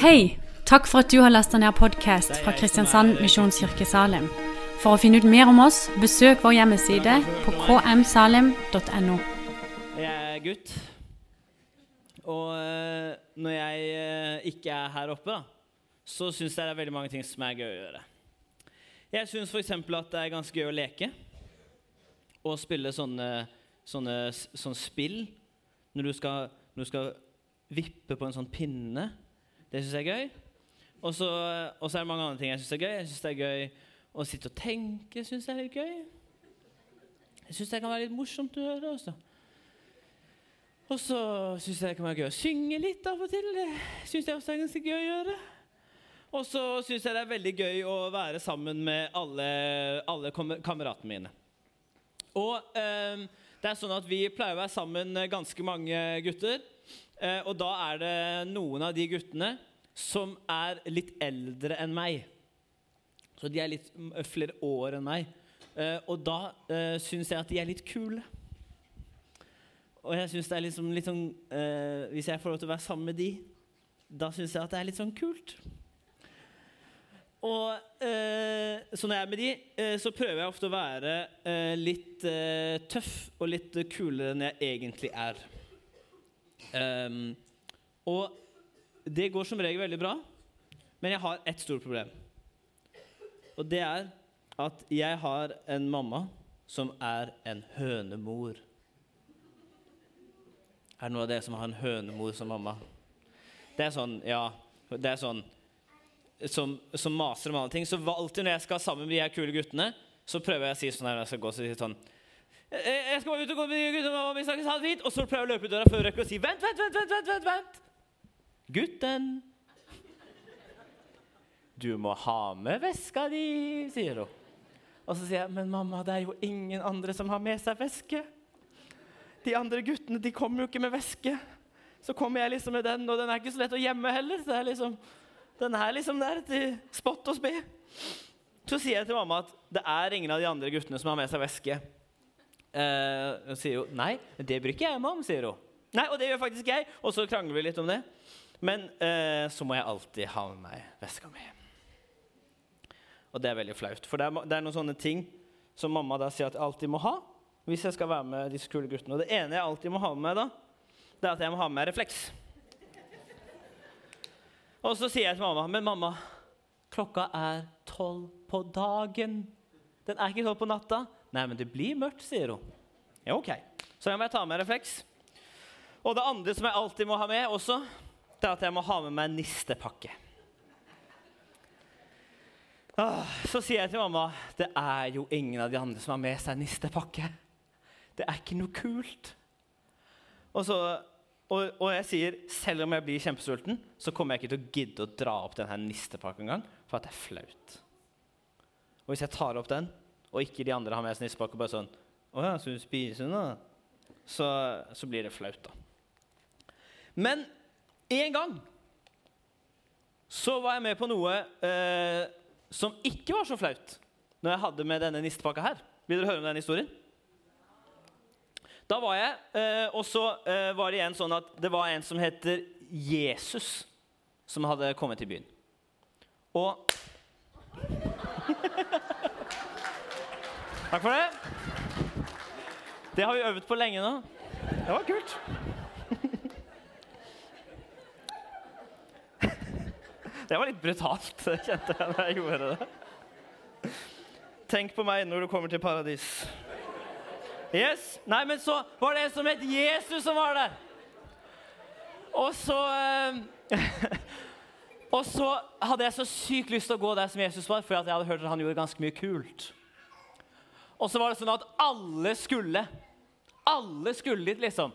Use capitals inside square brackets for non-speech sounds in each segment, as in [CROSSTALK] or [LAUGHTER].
Hei! Takk for at du har lasta ned podkast fra Kristiansand Misjonskirke Salim. For å finne ut mer om oss, besøk vår hjemmeside på kmsalim.no. Jeg er gutt. Og eh, når jeg eh, ikke er her oppe, så syns jeg det er veldig mange ting som er gøy å gjøre. Jeg syns f.eks. at det er ganske gøy å leke. Og spille sånne, sånne, sånne spill. Når du, skal, når du skal vippe på en sånn pinne. Det syns jeg er gøy. Og så er det mange andre ting jeg syns er gøy. Jeg synes det er gøy å sitte og tenke. Synes jeg er gøy. Jeg syns det kan være litt morsomt å gjøre også. Og så syns jeg det kan være gøy å synge litt av og til. Det syns jeg også er ganske gøy å gjøre. Og så syns jeg det er veldig gøy å være sammen med alle, alle kameratene mine. Og eh, det er sånn at vi pleier å være sammen ganske mange gutter. Eh, og da er det noen av de guttene som er litt eldre enn meg. Så de er litt flere år enn meg. Eh, og da eh, syns jeg at de er litt kule. Og jeg synes det er liksom, litt sånn eh, Hvis jeg får lov til å være sammen med de, da syns jeg at det er litt sånn kult. Og eh, Så når jeg er med de, eh, så prøver jeg ofte å være litt tøff og litt kulere enn jeg egentlig er. Ehm, og det går som regel veldig bra, men jeg har ett stort problem. Og det er at jeg har en mamma som er en hønemor. Er det noen av dere som har en hønemor som mamma? Det er sånn, ja Det er sånn som, som maser om alle ting. Så alltid når jeg skal sammen med de her kule guttene, så prøver jeg å si sånn her når jeg skal gå, så sier sånn «Eh, Jeg skal bare ut og gå med guttene, mamma, vi snakkes, ha. Og så prøver jeg å løpe ut døra før jeg rekker å si vent, vent, vent, vent, vent, vent, vent. Gutten. Du må ha med veska di, sier hun. Og så sier jeg, men mamma, det er jo ingen andre som har med seg veske. De andre guttene de kommer jo ikke med veske. Så kommer jeg liksom med den, og den er ikke så lett å gjemme heller. Så det er liksom, den er liksom der til spott og spe. Så sier jeg til mamma at det er ingen av de andre guttene som har med seg veske. Eh, sier jo nei, det bryr ikke jeg meg om, sier hun. Nei, og det gjør faktisk jeg. Og så krangler vi litt om det. Men eh, så må jeg alltid ha med meg veska mi. Og det er veldig flaut. For det er, det er noen sånne ting som mamma da sier at jeg alltid må ha hvis jeg skal være med disse kule guttene. Og det ene jeg alltid må ha med meg da, det er at jeg må ha med meg refleks. Og så sier jeg til mamma Men mamma, klokka er tolv på dagen. Den er ikke tolv på natta. Nei, men det blir mørkt, sier hun. Ja, ok. Så jeg må ta med refleks. Og det andre som jeg alltid må ha med også, det er at jeg må ha med meg nistepakke. Ah, så sier jeg til mamma det er jo ingen av de andre som har med seg nistepakke. Det er ikke noe kult. Og, så, og, og jeg sier selv om jeg blir kjempesulten, så kommer jeg ikke til å gidde å dra opp denne nistepakka engang, for at det er flaut. Og hvis jeg tar opp den, og ikke de andre har med seg og bare sånn Å ja, så du spiser nå?' Så, så blir det flaut, da. Men en gang så var jeg med på noe eh, som ikke var så flaut når jeg hadde med denne nistepakka her. Vil dere høre om den historien? Da var jeg, eh, og så eh, var det igjen sånn at det var en som heter Jesus, som hadde kommet til byen. Og [LAUGHS] Takk for det. Det har vi øvd på lenge nå. Det var kult. Det var litt brutalt, [LAUGHS] kjente jeg da jeg gjorde det. Tenk på meg når du kommer til paradis. Yes. Nei, men så var det en som het Jesus, som var der. Og så eh, [LAUGHS] Og så hadde jeg så sykt lyst til å gå der som Jesus var, for jeg hadde hørt at han gjorde ganske mye kult. Og så var det sånn at alle skulle. Alle skulle dit, liksom.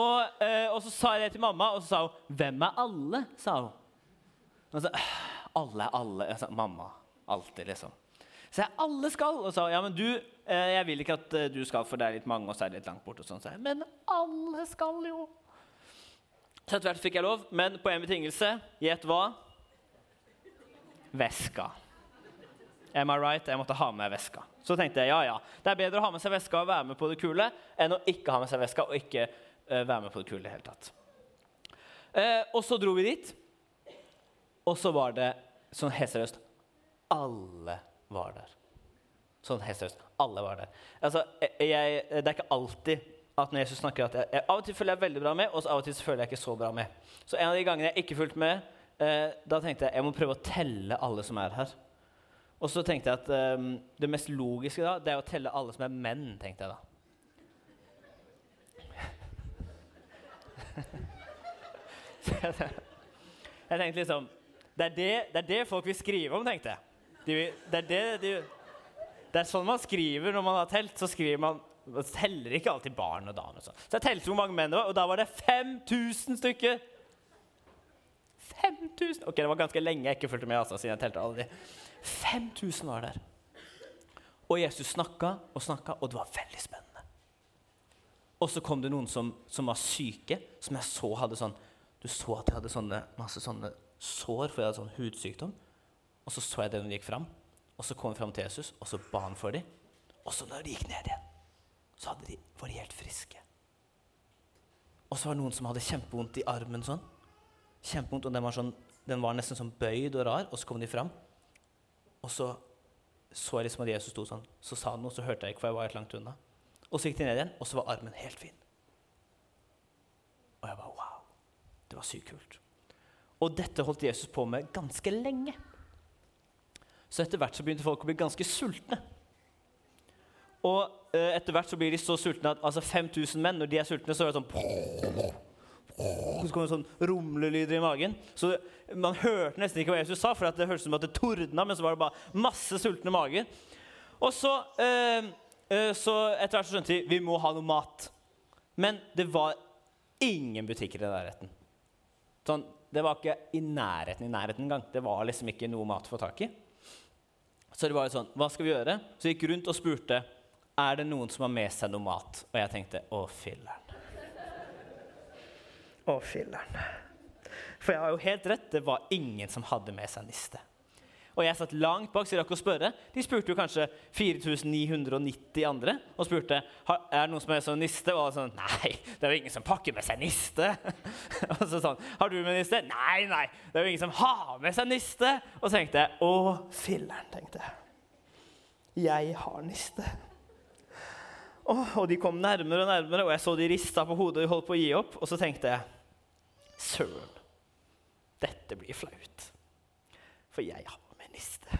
Og, eh, og så sa jeg det til mamma, og så sa hun 'Hvem er alle?' sa hun. Og så, alle er alle. Jeg sa, mamma. Alltid, liksom. Så jeg, alle skal. Og sa ja, men du, eh, jeg vil ikke at eh, du skal, for det er litt mange, og så er det litt langt bort. og sånn. Så jeg, men alle skal jo. Så etter hvert fikk jeg lov, men på en betingelse. Gjett hva? Veska. Am I right? Jeg måtte ha med veska. Så tenkte jeg ja, ja. Det er bedre å ha med seg veska og være med på det kule enn å ikke ha med seg veska og ikke uh, være med på det kule i det hele tatt. Uh, og så dro vi dit. Og så var det sånn helt seriøst Alle var der. Sånn helt seriøst. Alle var der. Altså, jeg, det er ikke alltid at når Jesus snakker at jeg, jeg, Av og til følger jeg veldig bra med, og av og til føler jeg ikke så bra med. Så en av de gangene jeg ikke fulgte med, eh, da tenkte jeg jeg må prøve å telle alle som er her. Og så tenkte jeg at um, det mest logiske da, det er å telle alle som er menn. tenkte jeg da. [LAUGHS] jeg tenkte liksom det er det, det er det, folk vil skrive om, tenkte jeg. De det, er det, de, det, er sånn man skriver når man har telt. Så skriver man man teller ikke alltid barn og damer. Så. så jeg telte hvor mange menn det var, og da var det 5000 stykker. 5000! Ok, Det var ganske lenge jeg ikke fulgte med. altså, siden jeg telte alle de. 5000 var der. Og Jesus snakka og snakka, og det var veldig spennende. Og så kom det noen som, som var syke, som jeg så hadde sånn Du så at de hadde sånne, masse sånne sår, for jeg hadde sånn hudsykdom. Og så så jeg det når de gikk fram, og så kom de fram til Jesus, og så ba han for dem. Og så når de gikk ned igjen, så de, var de helt friske. Og så var det noen som hadde kjempevondt i armen sånn. Kjempevondt, og den var, sånn, den var nesten sånn bøyd og rar, og så kom de fram. Og så så jeg liksom at Jesus sto sånn. Så sa han noe, så hørte jeg ikke, for jeg var helt langt unna. Og så gikk de ned igjen, og så var armen helt fin. Og jeg bare wow. Det var sykt kult. Og dette holdt Jesus på med ganske lenge. Så etter hvert så begynte folk å bli ganske sultne. Og eh, etter hvert så blir de så sultne at altså 5000 menn, når de er sultne, så er det sånn så kom det sånn rumlelyder i magen. Så Man hørte nesten ikke hva Jesus sa, for det hørtes ut som at det tordna, men så var det bare masse sultne mager. Og så, uh, uh, så etter hvert så skjønte de vi må ha noe mat. Men det var ingen butikker i nærheten. Sånn, det var ikke i nærheten i nærheten engang. Det var liksom ikke noe mat å få tak i. Så det var jo sånn, hva skal vi gjøre? Så jeg gikk rundt og spurte er det noen som har med seg noe mat. Og jeg tenkte å, filler'n. Å, filler'n. For jeg har jo helt rett, det var ingen som hadde med seg niste. Og jeg satt langt bak, så jeg rakk å spørre. De spurte jo kanskje 4990 andre og spurte er det noen som med seg niste. Og sånn Nei, det er jo ingen som pakker med seg niste. [LAUGHS] og så sånn Har du med niste? Nei, nei, det er jo ingen som har med seg niste. Og så tenkte jeg Å, filler'n, tenkte jeg. Jeg har niste. Oh, og de kom nærmere og nærmere, og jeg så de rista på hodet og holdt på å gi opp. Og så tenkte jeg Søren, dette blir flaut. For jeg har niste.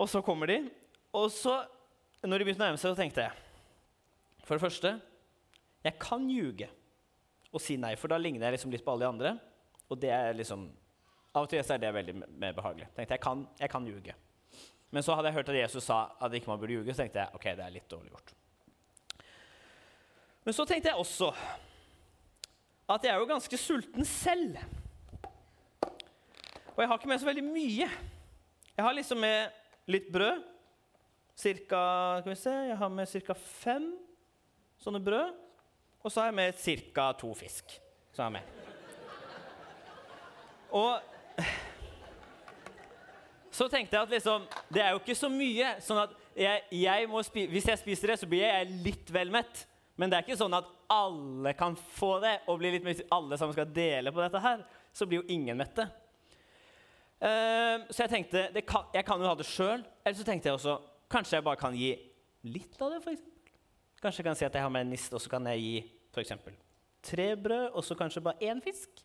Og så kommer de, og så, når de begynte å nærme seg, så tenkte jeg For det første, jeg kan ljuge og si nei, for da ligner jeg liksom litt på alle de andre. Og det er liksom Av og til er det veldig mer behagelig. Tenkte jeg kan, jeg kan ljuge. Men så hadde jeg hørt at Jesus sa at ikke man burde ljuge, så tenkte jeg ok, det er litt dårlig gjort. Men så tenkte jeg også at jeg er jo ganske sulten selv. Og jeg har ikke med så veldig mye. Jeg har liksom med litt brød. Cirka, skal vi se, jeg har med ca. fem sånne brød. Og så har jeg med ca. to fisk. Så har jeg med. Og så tenkte jeg at liksom, det er jo ikke så mye. sånn at jeg, jeg Hvis jeg spiser det, så blir jeg litt vel mett. Men det er ikke sånn at alle kan få det, og bli litt, hvis alle sammen skal dele på dette her, så blir jo ingen mette. Uh, så jeg tenkte kan, jeg kan jo ha det sjøl. Eller så tenkte jeg også kanskje jeg bare kan gi litt av det. For eksempel. kanskje jeg kan si at jeg har med en niste, og så kan jeg gi for eksempel, tre brød og så kanskje bare én fisk.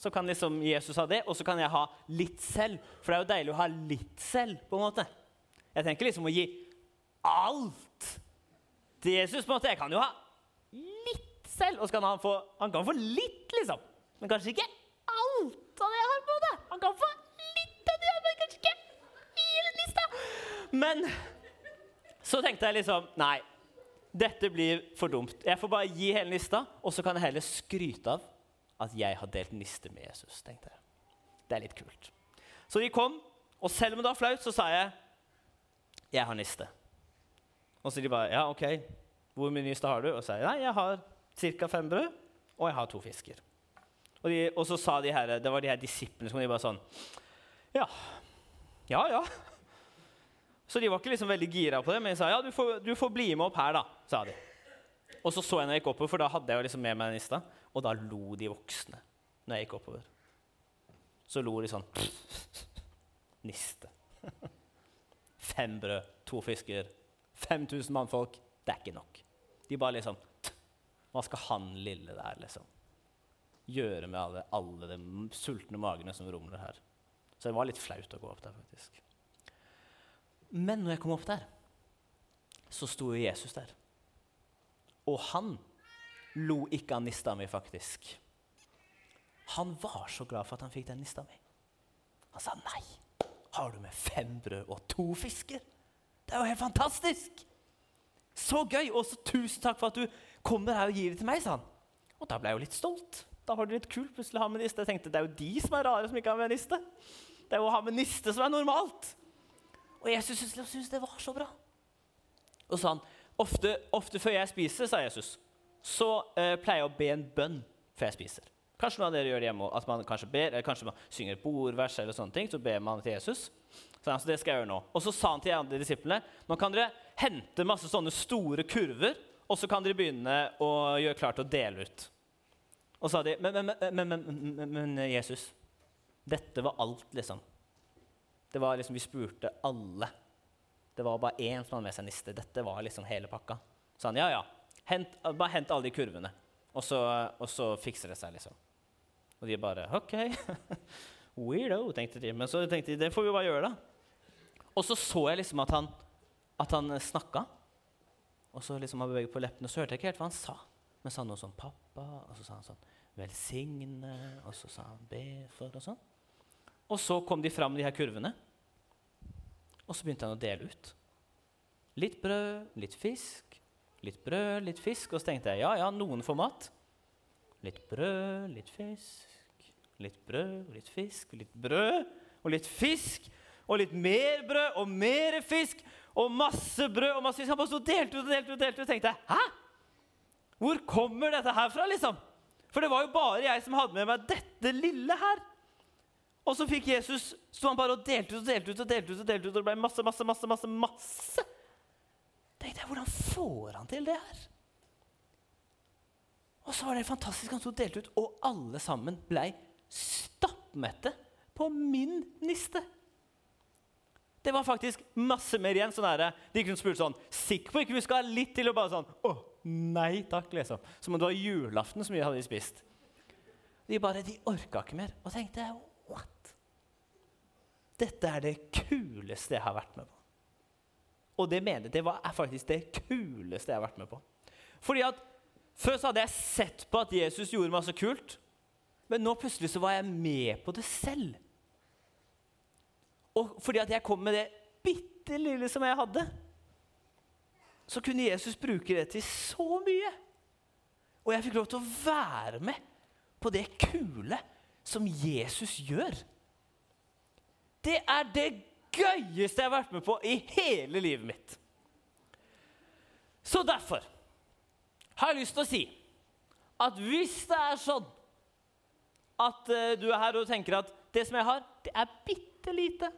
Så kan liksom Jesus ha det, og så kan jeg ha litt selv. For det er jo deilig å ha litt selv. på en måte. Jeg tenker liksom å gi alt til Jesus. på en måte. Jeg kan jo ha litt selv, og så kan han få, han kan få litt, liksom. Men kanskje ikke alt av det jeg har. på det. Han kan få litt av det, Men så tenkte jeg liksom Nei, dette blir for dumt. Jeg får bare gi hele lista, og så kan jeg heller skryte av at jeg har delt niste med Jesus. tenkte jeg. Det er litt kult. Så de kom, og selv om det var flaut, så sa jeg jeg har niste. Og så de bare ja, ok, hvor mye niste har du? Og sier nei, jeg har ca. fem brød, og jeg har to fisker. Og, de, og så sa de her, det var de her disiplene som de bare sånn Ja, ja, ja. Så de var ikke liksom veldig gira på det, men de sa ja, du får, du får, bli med opp her, da. sa de. Og så så jeg når jeg gikk oppover, for da hadde jeg jo liksom med meg nista, og da lo de voksne når jeg gikk oppover. så lo de sånn [LAUGHS] Niste. Fem brød, to fisker, 5000 mannfolk. Det er ikke nok. De bare liksom Hva skal han lille der liksom gjøre med alle, alle de sultne magene som rumler her? Så det var litt flaut å gå opp der, faktisk. Men når jeg kom opp der, så sto jo Jesus der. Og han lo ikke av nista mi, faktisk. Han var så glad for at han fikk den nista mi. Han sa nei. Har du med fem brød og to fisker? Det er jo helt fantastisk! Så gøy! Og så tusen takk for at du kommer her og gir det til meg, sa han. Og da ble jeg jo litt stolt. Da var det litt kult plutselig å ha med niste. Jeg tenkte det er jo de som er rare, som ikke har med niste. Det er jo å ha med niste som er normalt. Og Jesus syntes det var så bra. Og så sa han ofte, ofte før jeg spiser, sa Jesus, så eh, pleier jeg å be en bønn før jeg spiser. Kanskje noen av dere gjør det hjemme, at man kanskje ber, eller kanskje man synger et bordvers, eller sånne ting, så ber man til Jesus. Så altså, det skal jeg gjøre nå. Og så sa han til de andre disiplene nå kan dere hente masse sånne store kurver, og så kan dere begynne å gjøre klart å dele ut. Og så sa de, men, men, men, men, Jesus, dette var alt, liksom. Det var liksom, Vi spurte alle. Det var bare én som hadde med seg niste. Dette var liksom hele pakka. Så han, ja, ja, hent, bare hent alle de kurvene, og så, og så fikser det seg, liksom. Og de bare OK. [LAUGHS] Weirdo, tenkte de. Men så tenkte de det får vi bare gjøre, da. Og så så jeg liksom at han, at han snakka. Og så liksom han beveget på leppene, og så hørte jeg ikke helt hva han sa. Men sa noe sånn 'pappa', og så sa han sånn 'velsigne', og så sa han 'be for', og sånn. Og så kom de fram, de her kurvene. Og så begynte han å dele ut. Litt brød, litt fisk, litt brød, litt fisk. Og så tenkte jeg ja, ja, noen får mat. Litt brød, litt fisk, litt brød, litt fisk, litt brød og litt fisk. Og litt mer brød og mer fisk og masse brød og masse. Han bare sto delte ut og delte ut og delte ut. Og tenkte hæ? Hvor kommer dette her fra, liksom? For det var jo bare jeg som hadde med meg dette lille her. Og så fikk Jesus, sto han bare og delte ut og delte ut og delte ut, og delte ut, og det ble masse, masse, masse, masse, masse. tenkte jeg, Hvordan får han til det her? Og så var det fantastisk. Han sto og delte ut, og alle sammen ble stappmette på min niste. Det var faktisk masse mer igjen. sånn der, De kunne spurt sånn Sikker på ikke vi skal ha litt til? Og bare sånn Å, nei takk, liksom. Som om det var julaften så mye hadde de spist. De bare, de orka ikke mer. Og tenkte what? Dette er det kuleste jeg har vært med på. Og det mener det var, er faktisk det kuleste jeg har vært med på. Fordi at Før så hadde jeg sett på at Jesus gjorde masse kult, men nå plutselig så var jeg med på det selv. Og fordi at jeg kom med det bitte lille som jeg hadde, så kunne Jesus bruke det til så mye. Og jeg fikk lov til å være med på det kule som Jesus gjør. Det er det gøyeste jeg har vært med på i hele livet mitt. Så derfor har jeg lyst til å si at hvis det er sånn at uh, du er her og tenker at det som jeg har, det er bitte lite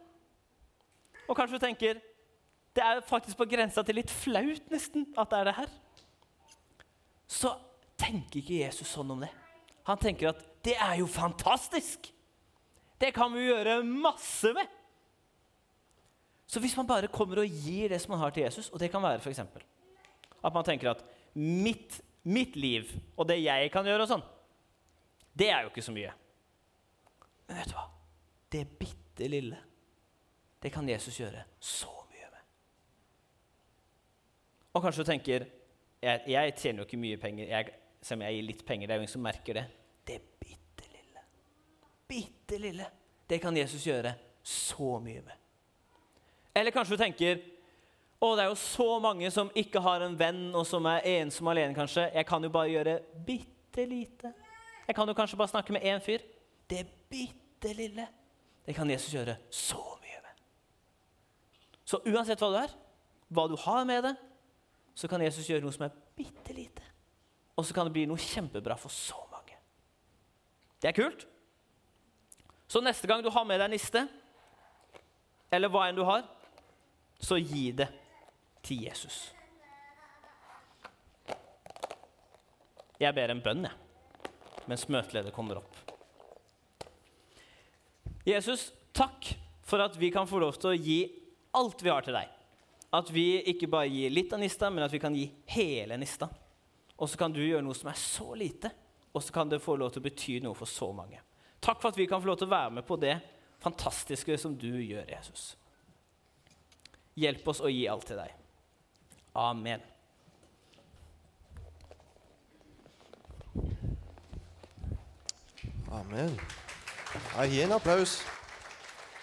Og kanskje du tenker det er faktisk på grensa til litt flaut nesten at det er det her. Så tenker ikke Jesus sånn om det. Han tenker at det er jo fantastisk! Det kan vi gjøre masse med. Så hvis man bare kommer og gir det som man har til Jesus, og det kan være f.eks. at man tenker at mitt, mitt, liv og det jeg kan gjøre og sånn, det er jo ikke så mye. Men vet du hva? Det bitte lille, det kan Jesus gjøre så mye med. Og kanskje du tenker jeg, jeg tjener jo ikke mye penger. Jeg, selv om jeg gir litt penger, det er jo ingen som merker det. Det bitte lille, bitte lille, det kan Jesus gjøre så mye med. Eller kanskje du tenker å, det er jo så mange som ikke har en venn, og som er ensom alene, kanskje. Jeg kan jo bare gjøre bitte lite. Jeg kan jo kanskje bare snakke med én fyr. Det bitte lille, det kan Jesus gjøre så mye. Så uansett hva du er, hva du har med det, så kan Jesus gjøre noe som er bitte lite. Og så kan det bli noe kjempebra for så mange. Det er kult. Så neste gang du har med deg niste, eller hva enn du har, så gi det til Jesus. Jeg ber en bønn, jeg, mens møteleder kommer opp. Jesus, takk for at vi kan få lov til å gi alt vi har til deg. At vi ikke bare gir litt av nista, men at vi kan gi hele nista. Og så kan du gjøre noe som er så lite, og så kan det få lov til å bety noe for så mange. Takk for at vi kan få lov til å være med på det fantastiske som du gjør, Jesus. Hjelp oss å gi alt til deg. Amen. Amen. Ja, gi en applaus.